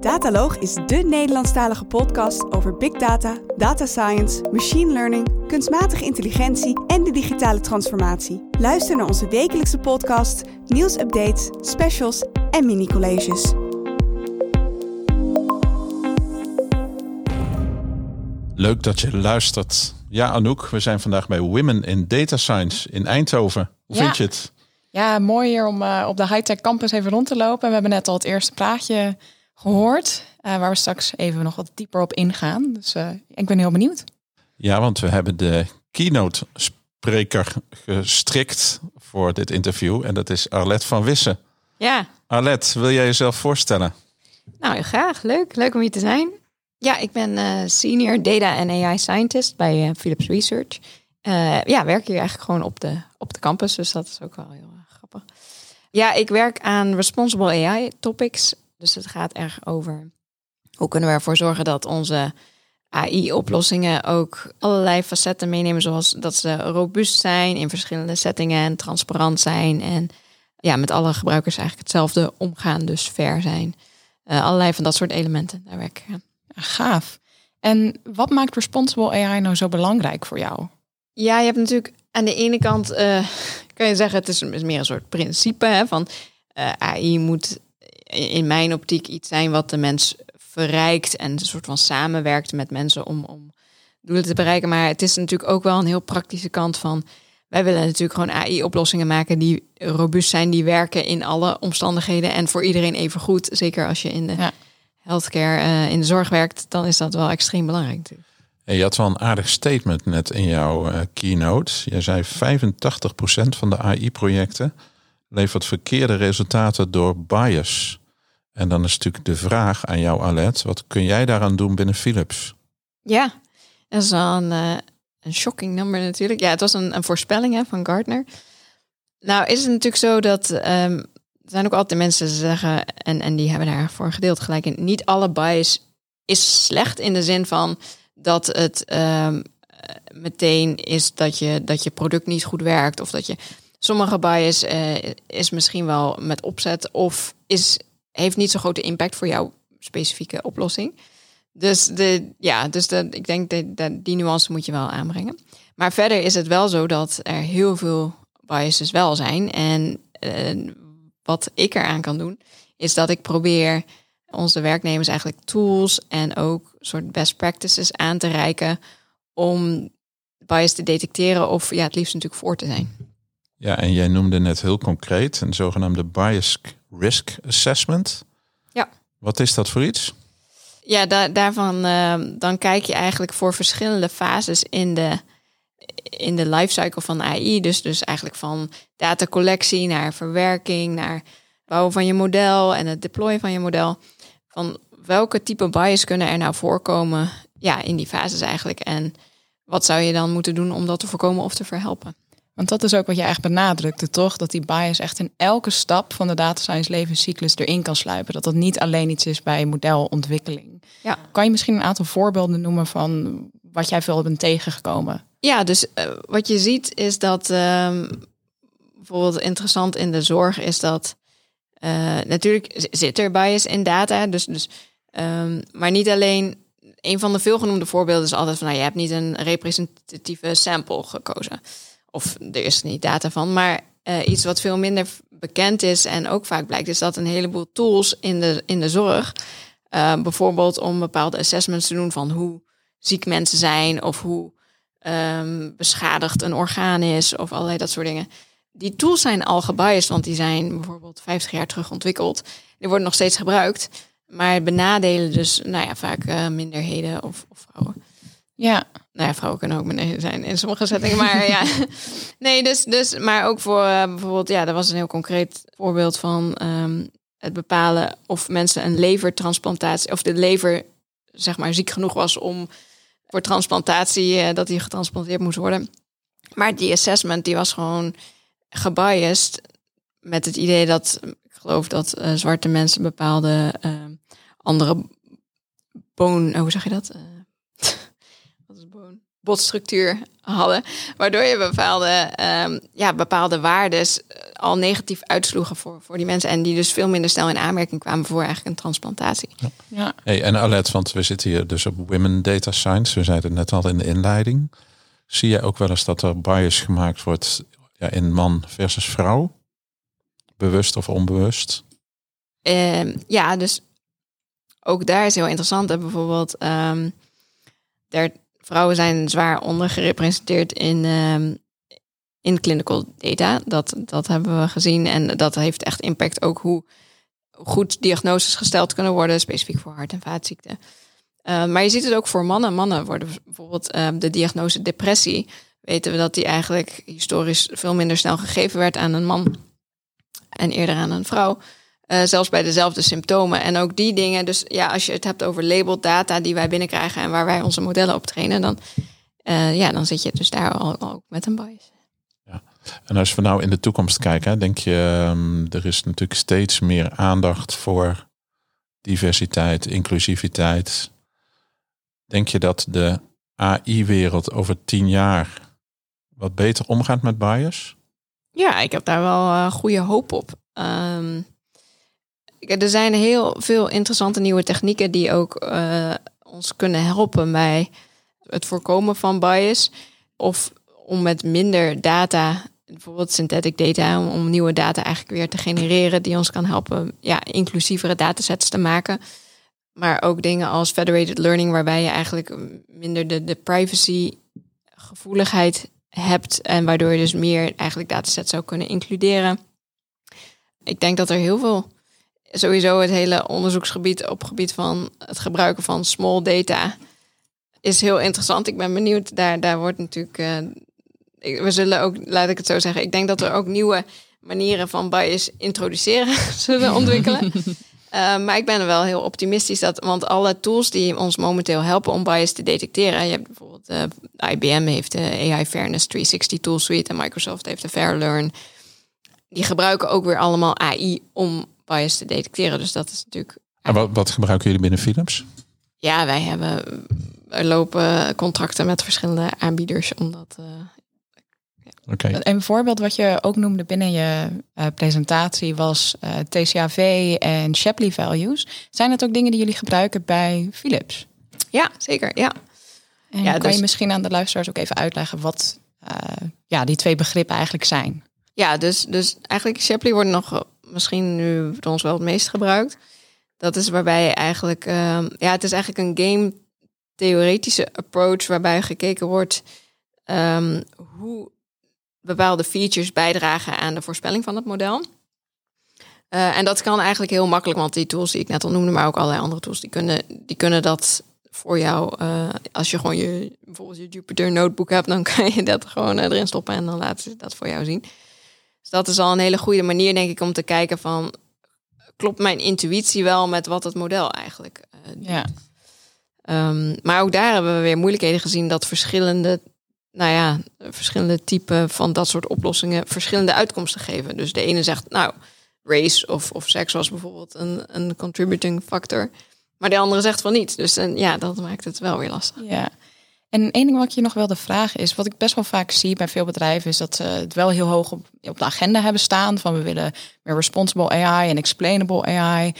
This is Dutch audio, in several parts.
Dataloog is de Nederlandstalige podcast over big data, data science, machine learning, kunstmatige intelligentie en de digitale transformatie. Luister naar onze wekelijkse podcast, nieuwsupdates, specials en mini-colleges. Leuk dat je luistert. Ja, Anouk, we zijn vandaag bij Women in Data Science in Eindhoven. Hoe Ja. vind je het? Ja, mooi hier om eh, op de high-tech campus even rond te lopen. We hebben net al het eerste praatje gehoord, eh, waar we straks even nog wat dieper op ingaan. Dus eh, ik ben heel benieuwd. Ja, want we hebben de keynote spreker gestrikt voor dit interview. En dat is Arlette van Wissen. Ja, Arlette, wil jij jezelf voorstellen? nou heel graag. Leuk. Leuk om hier te zijn. Ja, ik ben eh, senior data en AI scientist bij Philips Research. Eh, ja, werk hier eigenlijk gewoon op de, op de campus, dus dat is ook wel heel grappig. Ja, ik werk aan responsible AI topics. Dus het gaat erg over hoe kunnen we ervoor zorgen dat onze AI-oplossingen ook allerlei facetten meenemen, zoals dat ze robuust zijn in verschillende settingen en transparant zijn en ja, met alle gebruikers eigenlijk hetzelfde omgaan, dus fair zijn. Eh, allerlei van dat soort elementen, daar werk ik aan. Gaaf. En wat maakt responsible AI nou zo belangrijk voor jou? Ja, je hebt natuurlijk aan de ene kant, eh, kan je zeggen, het is is meer een soort principe hè, van eh, AI moet in mijn optiek iets zijn wat de mens verrijkt en een soort van samenwerkt met mensen om, om doelen te bereiken. Maar het is natuurlijk ook wel een heel praktische kant van, wij willen natuurlijk gewoon AI-oplossingen maken die robuust zijn, die werken in alle omstandigheden en voor iedereen even goed. Zeker als je in de Ja. healthcare, eh, in de zorg werkt, dan is dat wel extreem belangrijk natuurlijk. En je had wel een aardig statement net in jouw eh, keynote. Jij zei 85% van de AI-projecten levert verkeerde resultaten door bias. En dan is natuurlijk de vraag aan jou, Arlette. Wat kun jij daaraan doen binnen Philips? Ja, dat is eh, een shocking number natuurlijk. Ja, het was een, een voorspelling hè, van Gartner. Nou is het natuurlijk zo dat ehm, er zijn ook altijd mensen die zeggen, en, en die hebben daar voor een gedeelte gelijk in, niet alle bias is slecht in de zin van dat het ehm, eh, meteen is dat je, dat je product niet goed werkt of dat je sommige bias eh, is misschien wel met opzet of is, heeft niet zo'n grote impact voor jouw specifieke oplossing. Dus, de, ja, dus de, ik denk dat, dat die nuance moet je wel aanbrengen. Maar verder is het wel zo dat er heel veel biases wel zijn. En eh, wat ik eraan kan doen, is dat ik probeer onze werknemers eigenlijk tools en ook soort best practices aan te reiken om bias te detecteren of ja, het liefst natuurlijk voor te zijn. Ja, en jij noemde net heel concreet een zogenaamde bias risk assessment. Ja. Wat is dat voor iets? Ja, da daarvan eh, dan kijk je eigenlijk voor verschillende fases in de, in de lifecycle van AI. Dus, dus eigenlijk van datacollectie naar verwerking, naar bouwen van je model en het deployen van je model. Van welke type bias kunnen er nou voorkomen ja, in die fases eigenlijk? En wat zou je dan moeten doen om dat te voorkomen of te verhelpen? Want dat is ook wat je eigenlijk benadrukte, toch? Dat die bias echt in elke stap van de data science levenscyclus erin kan sluipen. Dat dat niet alleen iets is bij modelontwikkeling. Ja. Kan je misschien een aantal voorbeelden noemen van wat jij veel bent tegengekomen? Ja, dus eh, wat je ziet is dat ehm, bijvoorbeeld interessant in de zorg is dat eh, natuurlijk zit er bias in data, dus, dus ehm, maar niet alleen. Een van de veelgenoemde voorbeelden is altijd van nou, je hebt niet een representatieve sample gekozen. Of er is niet data van. Maar eh, iets wat veel minder bekend is en ook vaak blijkt, is dat een heleboel tools in de, in de zorg, eh, bijvoorbeeld om bepaalde assessments te doen van hoe ziek mensen zijn of hoe ehm, beschadigd een orgaan is of allerlei dat soort dingen. Die tools zijn al gebiased, want die zijn bijvoorbeeld 50 jaar terug ontwikkeld. Die worden nog steeds gebruikt, maar benadelen dus nou ja, vaak eh, minderheden of, of vrouwen. Ja, Nou ja, vrouwen kunnen ook beneden zijn in sommige settingen. Maar ja, nee, dus, dus, maar ook voor eh, bijvoorbeeld, ja, er was een heel concreet voorbeeld van ehm, het bepalen of mensen een levertransplantatie, of de lever, zeg maar, ziek genoeg was om voor transplantatie, eh, dat die getransplanteerd moest worden. Maar die assessment, die was gewoon gebiased met het idee dat, ik geloof dat eh, zwarte mensen bepaalde eh, andere boon, hoe zeg je dat? Eh, wat is boon? Botstructuur hadden. Waardoor je bepaalde, ehm, ja, bepaalde waardes eh, al negatief uitsloegen voor, voor die mensen. En die dus veel minder snel in aanmerking kwamen voor eigenlijk een transplantatie. Ja. Hey, en Alet, want we zitten hier dus op Women Data Science. We zeiden het net al in de inleiding. Zie je ook wel eens dat er bias gemaakt wordt ja, in man versus vrouw? Bewust of onbewust? Ehm, ja, dus ook daar is heel interessant. Hè? Bijvoorbeeld, ehm, der, vrouwen zijn zwaar ondergerepresenteerd in, ehm, in clinical data. Dat, dat hebben we gezien. En dat heeft echt impact ook hoe goed diagnoses gesteld kunnen worden, specifiek voor hart- en vaatziekten. Uh, maar je ziet het ook voor mannen. Mannen worden bijvoorbeeld uh, de diagnose depressie. Weten we dat die eigenlijk historisch veel minder snel gegeven werd aan een man en eerder aan een vrouw. Uh, zelfs bij dezelfde symptomen. En ook die dingen. Dus ja, als je het hebt over labeled data die wij binnenkrijgen en waar wij onze modellen op trainen, dan, uh, ja, dan zit je dus daar al, al met een bias. Ja. En als we nou in de toekomst kijken, denk je, um, er is natuurlijk steeds meer aandacht voor diversiteit, inclusiviteit. Denk je dat de AI-wereld over tien jaar wat beter omgaat met bias? Ja, ik heb daar wel uh, goede hoop op. Um, er zijn heel veel interessante nieuwe technieken die ook uh, ons kunnen helpen bij het voorkomen van bias. Of om met minder data, bijvoorbeeld synthetic data, om, om, nieuwe data eigenlijk weer te genereren die ons kan helpen ja, inclusievere datasets te maken. Maar ook dingen als federated learning, waarbij je eigenlijk minder de, de privacy gevoeligheid hebt en waardoor je dus meer eigenlijk datasets zou kunnen includeren. Ik denk dat er heel veel sowieso het hele onderzoeksgebied op gebied van het gebruiken van small data is heel interessant. Ik ben benieuwd. Daar, daar wordt natuurlijk. Uh, we zullen ook, laat ik het zo zeggen. Ik denk dat er ook nieuwe manieren van bias introduceren zullen ontwikkelen. Uh, maar ik ben er wel heel optimistisch dat, want alle tools die ons momenteel helpen om bias te detecteren. Je hebt bijvoorbeeld uh, IBM heeft de AI Fairness 360 Tool Suite en Microsoft heeft de FairLearn. Die gebruiken ook weer allemaal AI om bias te detecteren. Dus dat is natuurlijk. En wat, wat gebruiken jullie binnen Philips? Ja, wij hebben er lopen contracten met verschillende aanbieders om dat. Uh, Okay. Een voorbeeld wat je ook noemde binnen je uh, presentatie was uh, TCAV en Shapley values. Zijn dat ook dingen die jullie gebruiken bij Philips? Ja, zeker. Ja. En ja, kan dus... je misschien aan de luisteraars ook even uitleggen wat uh, ja, die twee begrippen eigenlijk zijn? Ja, dus, dus eigenlijk Shapley wordt nog misschien nu door ons wel het meest gebruikt. Dat is waarbij eigenlijk, uh, ja, het is eigenlijk een game theoretische approach waarbij gekeken wordt um, hoe bepaalde features bijdragen aan de voorspelling van het model. Uh, en dat kan eigenlijk heel makkelijk, want die tools die ik net al noemde, maar ook allerlei andere tools, die kunnen, die kunnen dat voor jou. Uh, als je gewoon je, bijvoorbeeld je Jupyter notebook hebt, dan kan je dat gewoon uh, erin stoppen en dan laten ze dat voor jou zien. Dus dat is al een hele goede manier, denk ik, om te kijken van klopt mijn intuïtie wel met wat het model eigenlijk doet. Ja. Um, maar ook daar hebben we weer moeilijkheden gezien dat verschillende nou ja, verschillende typen van dat soort oplossingen verschillende uitkomsten geven. Dus de ene zegt, nou, race of, of seks was bijvoorbeeld een, een contributing factor. Maar de andere zegt van niet. Dus en, ja, dat maakt het wel weer lastig. Ja. En één ding wat ik je nog wilde vragen is, wat ik best wel vaak zie bij veel bedrijven, is dat ze het wel heel hoog op, op de agenda hebben staan. Van we willen meer responsible AI en explainable AI.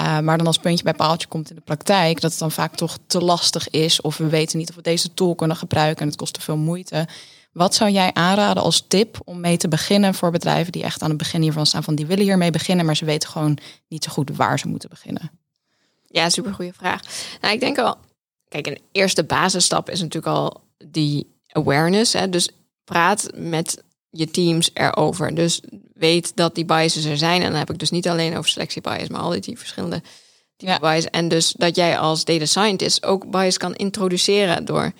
Uh, maar dan als puntje bij paaltje komt in de praktijk, dat het dan vaak toch te lastig is. Of we weten niet of we deze tool kunnen gebruiken en het kost te veel moeite. Wat zou jij aanraden als tip om mee te beginnen voor bedrijven die echt aan het begin hiervan staan? Van die willen hiermee beginnen, maar ze weten gewoon niet zo goed waar ze moeten beginnen. Ja, super goede vraag. Nou, ik denk al, kijk, een eerste basisstap is natuurlijk al die awareness. Hè? Dus praat met je teams erover. Dus weet dat die biases er zijn. En dan heb ik dus niet alleen over selectie bias, maar al die verschillende type ja. bias. En dus dat jij als data scientist ook bias kan introduceren door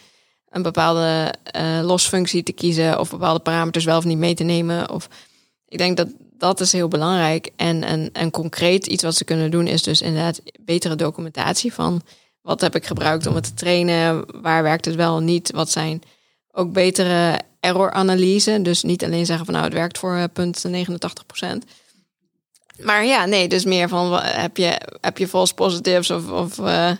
een bepaalde uh, losfunctie te kiezen of bepaalde parameters wel of niet mee te nemen. Of ik denk dat dat is heel belangrijk. En, en, en concreet iets wat ze kunnen doen is dus inderdaad betere documentatie van wat heb ik gebruikt om het te trainen, waar werkt het wel niet, wat zijn ook betere error-analyse. Dus niet alleen zeggen van nou het werkt voor uh, punt 89% Maar ja, nee, dus meer van heb je, heb je false positives of, of uh,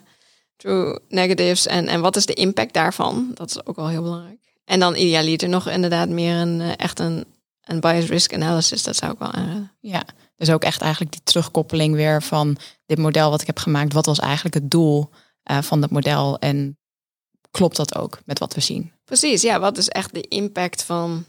true negatives en, en wat is de impact daarvan? Dat is ook wel heel belangrijk. En dan idealiter nog inderdaad meer een eh, echt een, een bias risk analysis. Dat zou ik wel aanraden. Ja, dus ook echt eigenlijk die terugkoppeling weer van dit model wat ik heb gemaakt. Wat was eigenlijk het doel uh, van dat model? En klopt dat ook met wat we zien? Precies, ja. Wat is echt de impact van,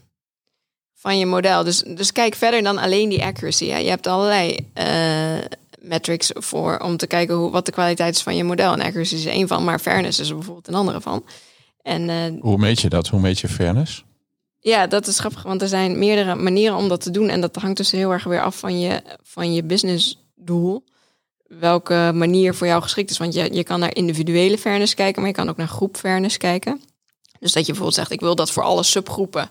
van je model? Dus, dus kijk verder dan alleen die accuracy. Ja. Je hebt allerlei uh, metrics voor om te kijken hoe, wat de kwaliteit is van je model. En accuracy is één van, maar fairness is er bijvoorbeeld een andere van. En, uh, Hoe meet je dat? Hoe meet je fairness? Ja, dat is grappig, want er zijn meerdere manieren om dat te doen. En dat hangt dus heel erg weer af van je, van je businessdoel. Welke manier voor jou geschikt is. Want je, je kan naar individuele fairness kijken, maar je kan ook naar groep fairness kijken. Dus dat je bijvoorbeeld zegt, ik wil dat voor alle subgroepen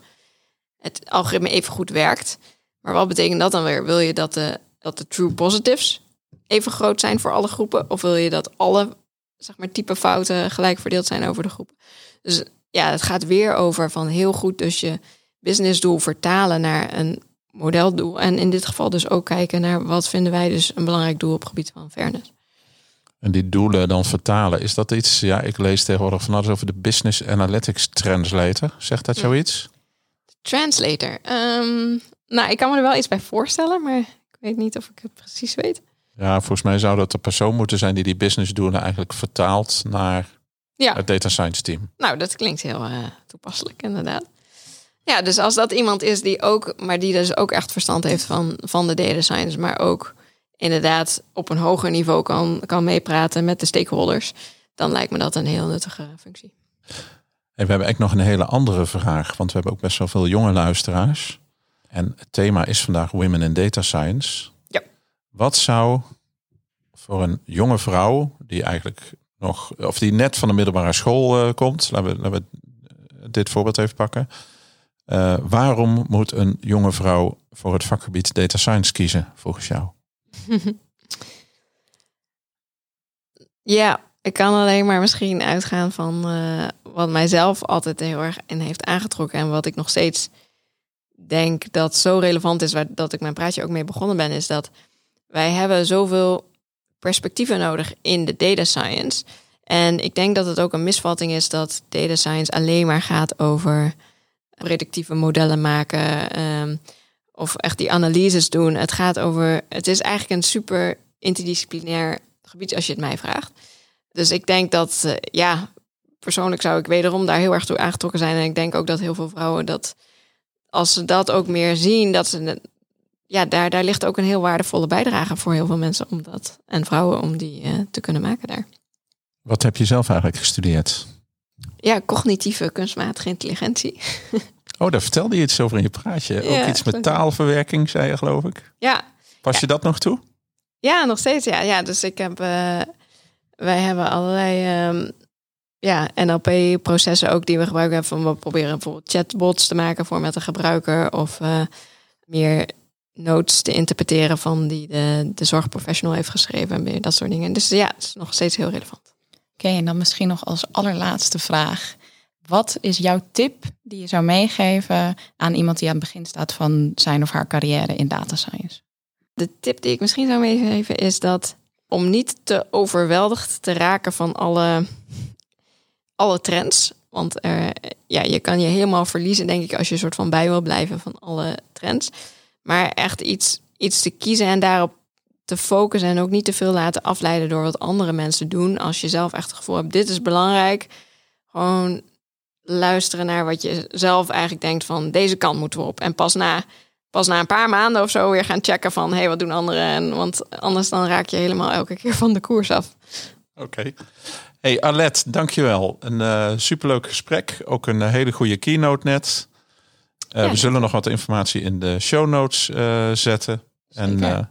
het algoritme even goed werkt. Maar wat betekent dat dan weer? Wil je dat de, dat de true positives even groot zijn voor alle groepen? Of wil je dat alle zeg maar, type fouten gelijk verdeeld zijn over de groepen? Dus ja, het gaat weer over van heel goed dus je businessdoel vertalen naar een modeldoel. En in dit geval dus ook kijken naar wat vinden wij dus een belangrijk doel op het gebied van fairness. En die doelen dan vertalen, is dat iets? Ja, ik lees tegenwoordig van alles over de Business Analytics Translator. Zegt dat zoiets? Translator. Um, nou, ik kan me er wel iets bij voorstellen, maar ik weet niet of ik het precies weet. Ja, volgens mij zou dat de persoon moeten zijn die die businessdoelen eigenlijk vertaalt naar ja. Het data science team. Nou, dat klinkt heel uh, toepasselijk, inderdaad. Ja, dus als dat iemand is die ook, maar die dus ook echt verstand heeft van, van de data science, maar ook inderdaad op een hoger niveau kan, kan meepraten met de stakeholders, dan lijkt me dat een heel nuttige functie. En we hebben echt nog een hele andere vraag, want we hebben ook best wel veel jonge luisteraars. En het thema is vandaag Women in Data Science. Ja. Wat zou voor een jonge vrouw, die eigenlijk nog, of die net van de middelbare school uh, komt, laten we, laten we dit voorbeeld even pakken. Uh, waarom moet een jonge vrouw voor het vakgebied data science kiezen, volgens jou? ja, ik kan alleen maar misschien uitgaan van uh, wat mijzelf altijd heel erg in heeft aangetrokken en wat ik nog steeds denk dat zo relevant is, waar dat ik mijn praatje ook mee begonnen ben, is dat wij hebben zoveel perspectieven nodig in de data science. En ik denk dat het ook een misvatting is dat data science alleen maar gaat over predictieve modellen maken um, of echt die analyses doen. Het gaat over, het is eigenlijk een super interdisciplinair gebied als je het mij vraagt. Dus ik denk dat, uh, ja, persoonlijk zou ik wederom daar heel erg toe aangetrokken zijn. En ik denk ook dat heel veel vrouwen dat, als ze dat ook meer zien, dat ze ja, daar, daar ligt ook een heel waardevolle bijdrage voor heel veel mensen om dat en vrouwen om die uh, te kunnen maken daar. Wat heb je zelf eigenlijk gestudeerd? Ja, cognitieve kunstmatige intelligentie. Oh, daar vertelde je iets over in je praatje. Ook iets met taalverwerking, zei je, geloof ik. Ja. Pas je dat nog toe? Ja, nog steeds. Ja, ja dus ik heb. Uh, wij hebben allerlei um, ja, NLP-processen ook die we gebruiken. Van we proberen bijvoorbeeld chatbots te maken voor met de gebruiker. Of uh, meer notes te interpreteren van die de, de zorgprofessional heeft geschreven en meer dat soort dingen. Dus ja, het is nog steeds heel relevant. Oké, en dan misschien nog als allerlaatste vraag. Wat is jouw tip die je zou meegeven aan iemand die aan het begin staat van zijn of haar carrière in data science? De tip die ik misschien zou meegeven is dat om niet te overweldigd te raken van alle, alle trends. Want er, ja, je kan je helemaal verliezen, denk ik, als je een soort van bij wil blijven van alle trends. Maar echt iets, iets te kiezen en daarop te focussen en ook niet te veel laten afleiden door wat andere mensen doen. Als je zelf echt het gevoel hebt, dit is belangrijk. Gewoon luisteren naar wat je zelf eigenlijk denkt van deze kant moeten we op. En pas na, pas na een paar maanden of zo weer gaan checken van hé, hey, wat doen anderen? En, want anders dan raak je helemaal elke keer van de koers af. Oké. Hey Alet, dankjewel. Een uh, superleuk gesprek. Ook een hele goede keynote net. Uh, We zullen nog wat informatie in de show notes zetten. Zeker. En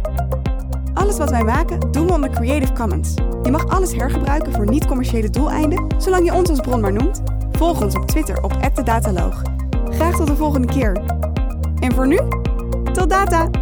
Alles wat wij maken, doen we onder Creative Commons. Je mag alles hergebruiken voor niet-commerciële doeleinden, zolang je ons als bron maar noemt. Volg ons op Twitter op @dedataloog. Graag tot de volgende keer. En voor nu, tot data!